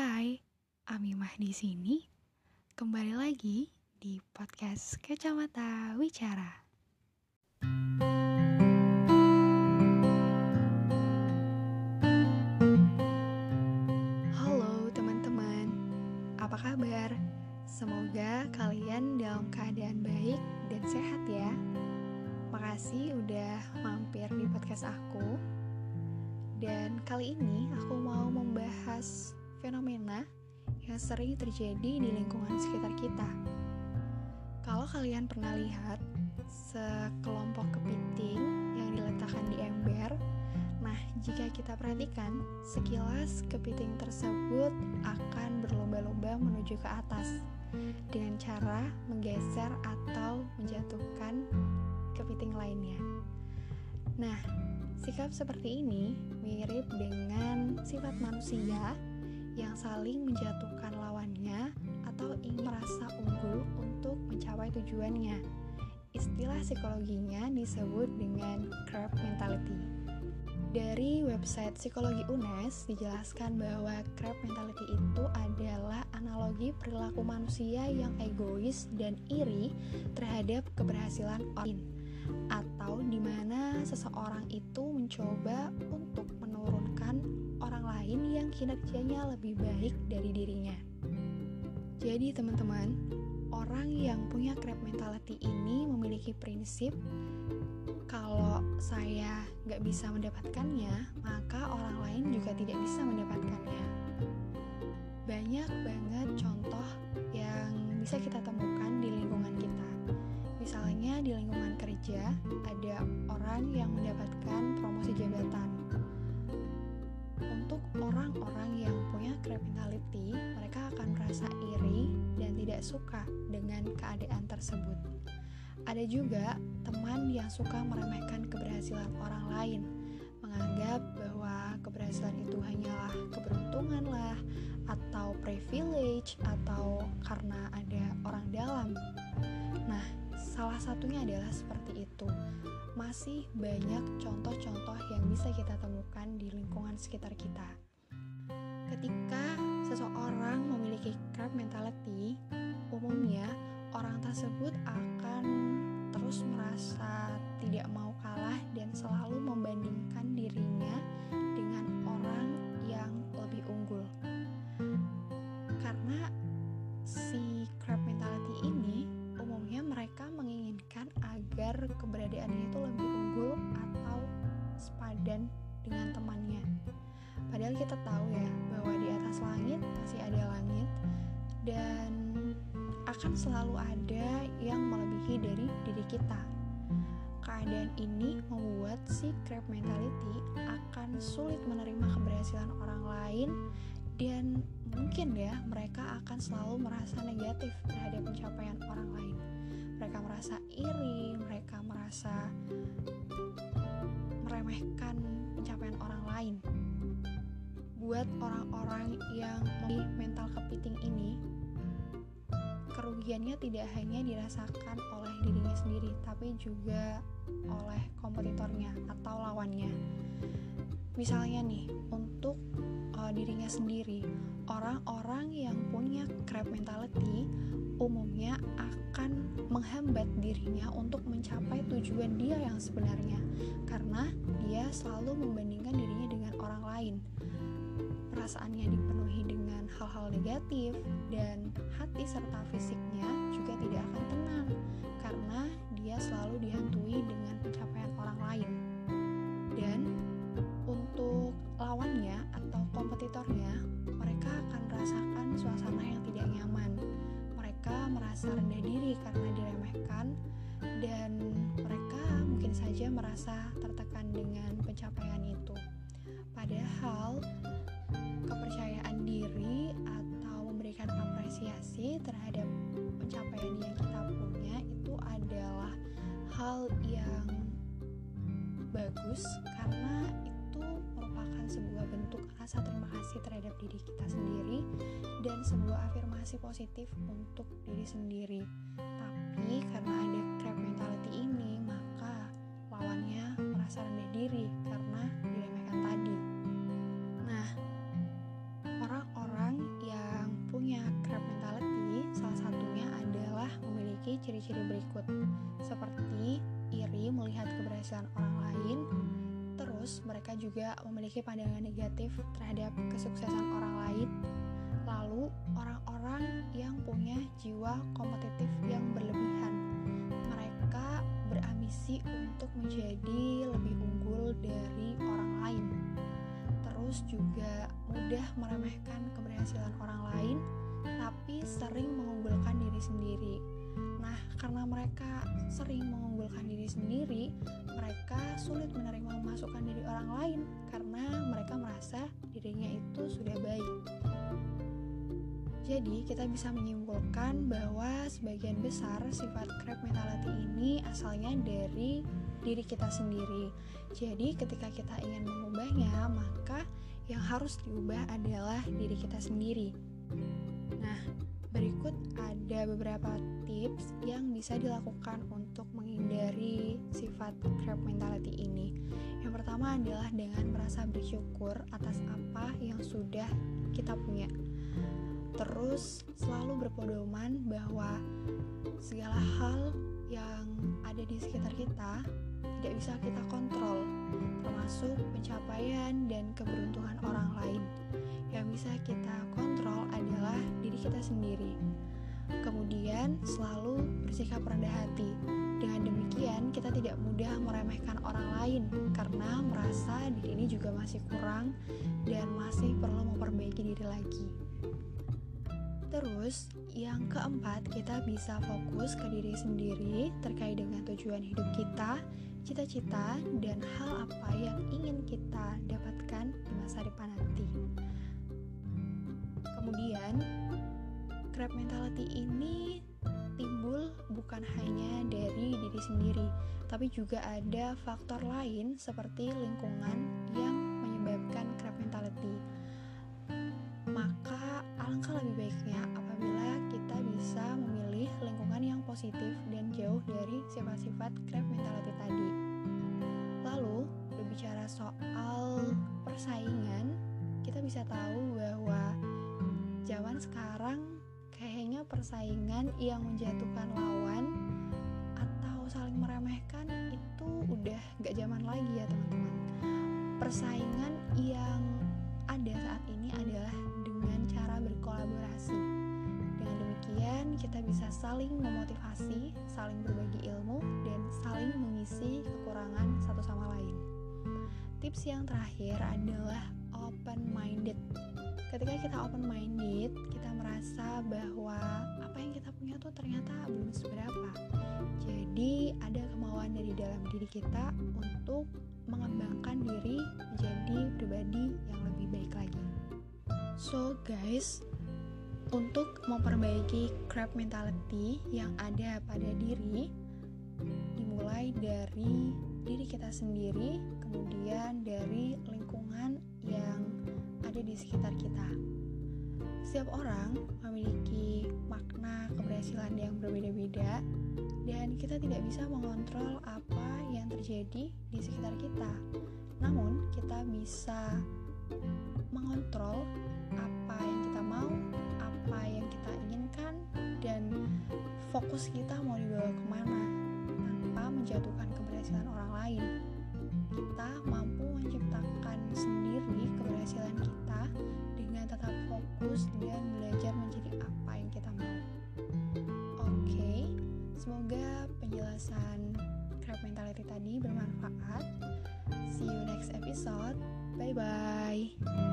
Hai, Amimah di sini. Kembali lagi di podcast Kacamata Wicara. Halo teman-teman, apa kabar? Semoga kalian dalam keadaan baik dan sehat ya. Makasih udah mampir di podcast aku. Dan kali ini aku mau membahas fenomena yang sering terjadi di lingkungan sekitar kita. Kalau kalian pernah lihat sekelompok kepiting yang diletakkan di ember, nah jika kita perhatikan, sekilas kepiting tersebut akan berlomba-lomba menuju ke atas dengan cara menggeser atau menjatuhkan kepiting lainnya. Nah, sikap seperti ini mirip dengan sifat manusia yang saling menjatuhkan lawannya atau ingin merasa unggul untuk mencapai tujuannya. Istilah psikologinya disebut dengan crab mentality. Dari website psikologi UNES dijelaskan bahwa crab mentality itu adalah analogi perilaku manusia yang egois dan iri terhadap keberhasilan orang atau di mana seseorang itu mencoba untuk lain kinerjanya lebih baik dari dirinya. Jadi teman-teman, orang yang punya crab mentality ini memiliki prinsip kalau saya nggak bisa mendapatkannya, maka orang lain juga tidak bisa mendapatkannya. Iri dan tidak suka dengan keadaan tersebut. Ada juga teman yang suka meremehkan keberhasilan orang lain, menganggap bahwa keberhasilan itu hanyalah keberuntungan lah, atau privilege, atau karena ada orang dalam. Nah, salah satunya adalah seperti itu. Masih banyak contoh-contoh yang bisa kita temukan di lingkungan sekitar kita. Ketika seseorang memiliki crab mentality, umumnya orang tersebut akan terus merasa tidak mau kalah dan selalu membandingkan dirinya dengan orang yang lebih unggul. Karena si crab mentality ini umumnya mereka menginginkan agar keberadaannya itu lebih unggul atau sepadan dengan temannya. Padahal kita tahu ya langit masih ada langit dan akan selalu ada yang melebihi dari diri kita. Keadaan ini membuat si crab mentality akan sulit menerima keberhasilan orang lain dan mungkin ya mereka akan selalu merasa negatif terhadap pencapaian orang lain. Mereka merasa iri, mereka merasa meremehkan pencapaian orang lain. Buat orang-orang yang mental kepiting ini, kerugiannya tidak hanya dirasakan oleh dirinya sendiri, tapi juga oleh kompetitornya atau lawannya. Misalnya nih, untuk uh, dirinya sendiri, orang-orang yang punya crab mentality umumnya akan menghambat dirinya untuk mencapai tujuan dia yang sebenarnya, karena dia selalu membandingkan dirinya dengan orang lain. Perasaannya dipenuhi dengan hal-hal negatif, dan hati serta fisiknya juga tidak akan tenang karena dia selalu dihantui dengan pencapaian orang lain. Dan untuk lawannya atau kompetitornya, mereka akan merasakan suasana yang tidak nyaman. Mereka merasa rendah diri karena diremehkan dan mereka mungkin saja merasa tertekan dengan pencapaian itu. Padahal kepercayaan diri atau memberikan apresiasi terhadap pencapaian yang kita punya itu adalah hal yang bagus karena itu merupakan sebuah bentuk rasa terima kasih terhadap diri kita sendiri dan sebuah afirmasi positif untuk diri sendiri. Tapi karena ada crab mentality ini, maka lawannya merasa rendah diri karena diremehkan tadi. Ciri-ciri berikut, seperti iri melihat keberhasilan orang lain, terus mereka juga memiliki pandangan negatif terhadap kesuksesan orang lain, lalu orang-orang yang punya jiwa kompetitif yang berlebihan. Mereka berambisi untuk menjadi lebih unggul dari orang lain. Terus juga mudah meremehkan keberhasilan orang lain, tapi sering karena mereka sering mengunggulkan diri sendiri, mereka sulit menerima masukan dari orang lain karena mereka merasa dirinya itu sudah baik. Jadi, kita bisa menyimpulkan bahwa sebagian besar sifat crab mentality ini asalnya dari diri kita sendiri. Jadi, ketika kita ingin mengubahnya, maka yang harus diubah adalah diri kita sendiri. Nah, berikut ada beberapa tips yang bisa dilakukan untuk menghindari sifat crab mentality ini. Yang pertama adalah dengan merasa bersyukur atas apa yang sudah kita punya terus selalu berpedoman bahwa segala hal yang ada di sekitar kita tidak bisa kita kontrol, termasuk pencapaian dan keberuntungan orang lain. Yang bisa kita kontrol adalah diri kita sendiri. Kemudian, selalu bersikap rendah hati. Dengan demikian, kita tidak mudah meremehkan orang lain karena merasa diri ini juga masih kurang dan masih perlu memperbaiki diri lagi. Terus, yang keempat, kita bisa fokus ke diri sendiri terkait dengan tujuan hidup kita, cita-cita, dan hal apa yang ingin kita dapatkan di masa depan nanti. Kemudian, crab mentality ini timbul bukan hanya dari diri sendiri, tapi juga ada faktor lain seperti lingkungan yang menyebabkan crab mentality maka alangkah lebih baiknya apabila kita bisa memilih lingkungan yang positif dan jauh dari sifat-sifat crab mentality tadi. Lalu, berbicara soal persaingan, kita bisa tahu bahwa zaman sekarang kayaknya persaingan yang menjatuhkan lawan atau saling meremehkan itu udah gak zaman lagi ya teman-teman. Persaingan yang ada saat ini adalah kita bisa saling memotivasi, saling berbagi ilmu, dan saling mengisi kekurangan satu sama lain. Tips yang terakhir adalah open-minded. Ketika kita open-minded, kita merasa bahwa apa yang kita punya tuh ternyata belum seberapa. Jadi, ada kemauan dari dalam diri kita untuk mengembangkan diri menjadi pribadi yang lebih baik lagi. So guys, untuk memperbaiki crab mentality yang ada pada diri, dimulai dari diri kita sendiri, kemudian dari lingkungan yang ada di sekitar kita. Setiap orang memiliki makna keberhasilan yang berbeda-beda, dan kita tidak bisa mengontrol apa yang terjadi di sekitar kita. Namun, kita bisa mengontrol apa yang kita mau, fokus kita mau dibawa ke mana tanpa menjatuhkan keberhasilan orang lain. Kita mampu menciptakan sendiri keberhasilan kita dengan tetap fokus dan belajar menjadi apa yang kita mau. Oke, okay, semoga penjelasan crab mentality tadi bermanfaat. See you next episode. Bye bye.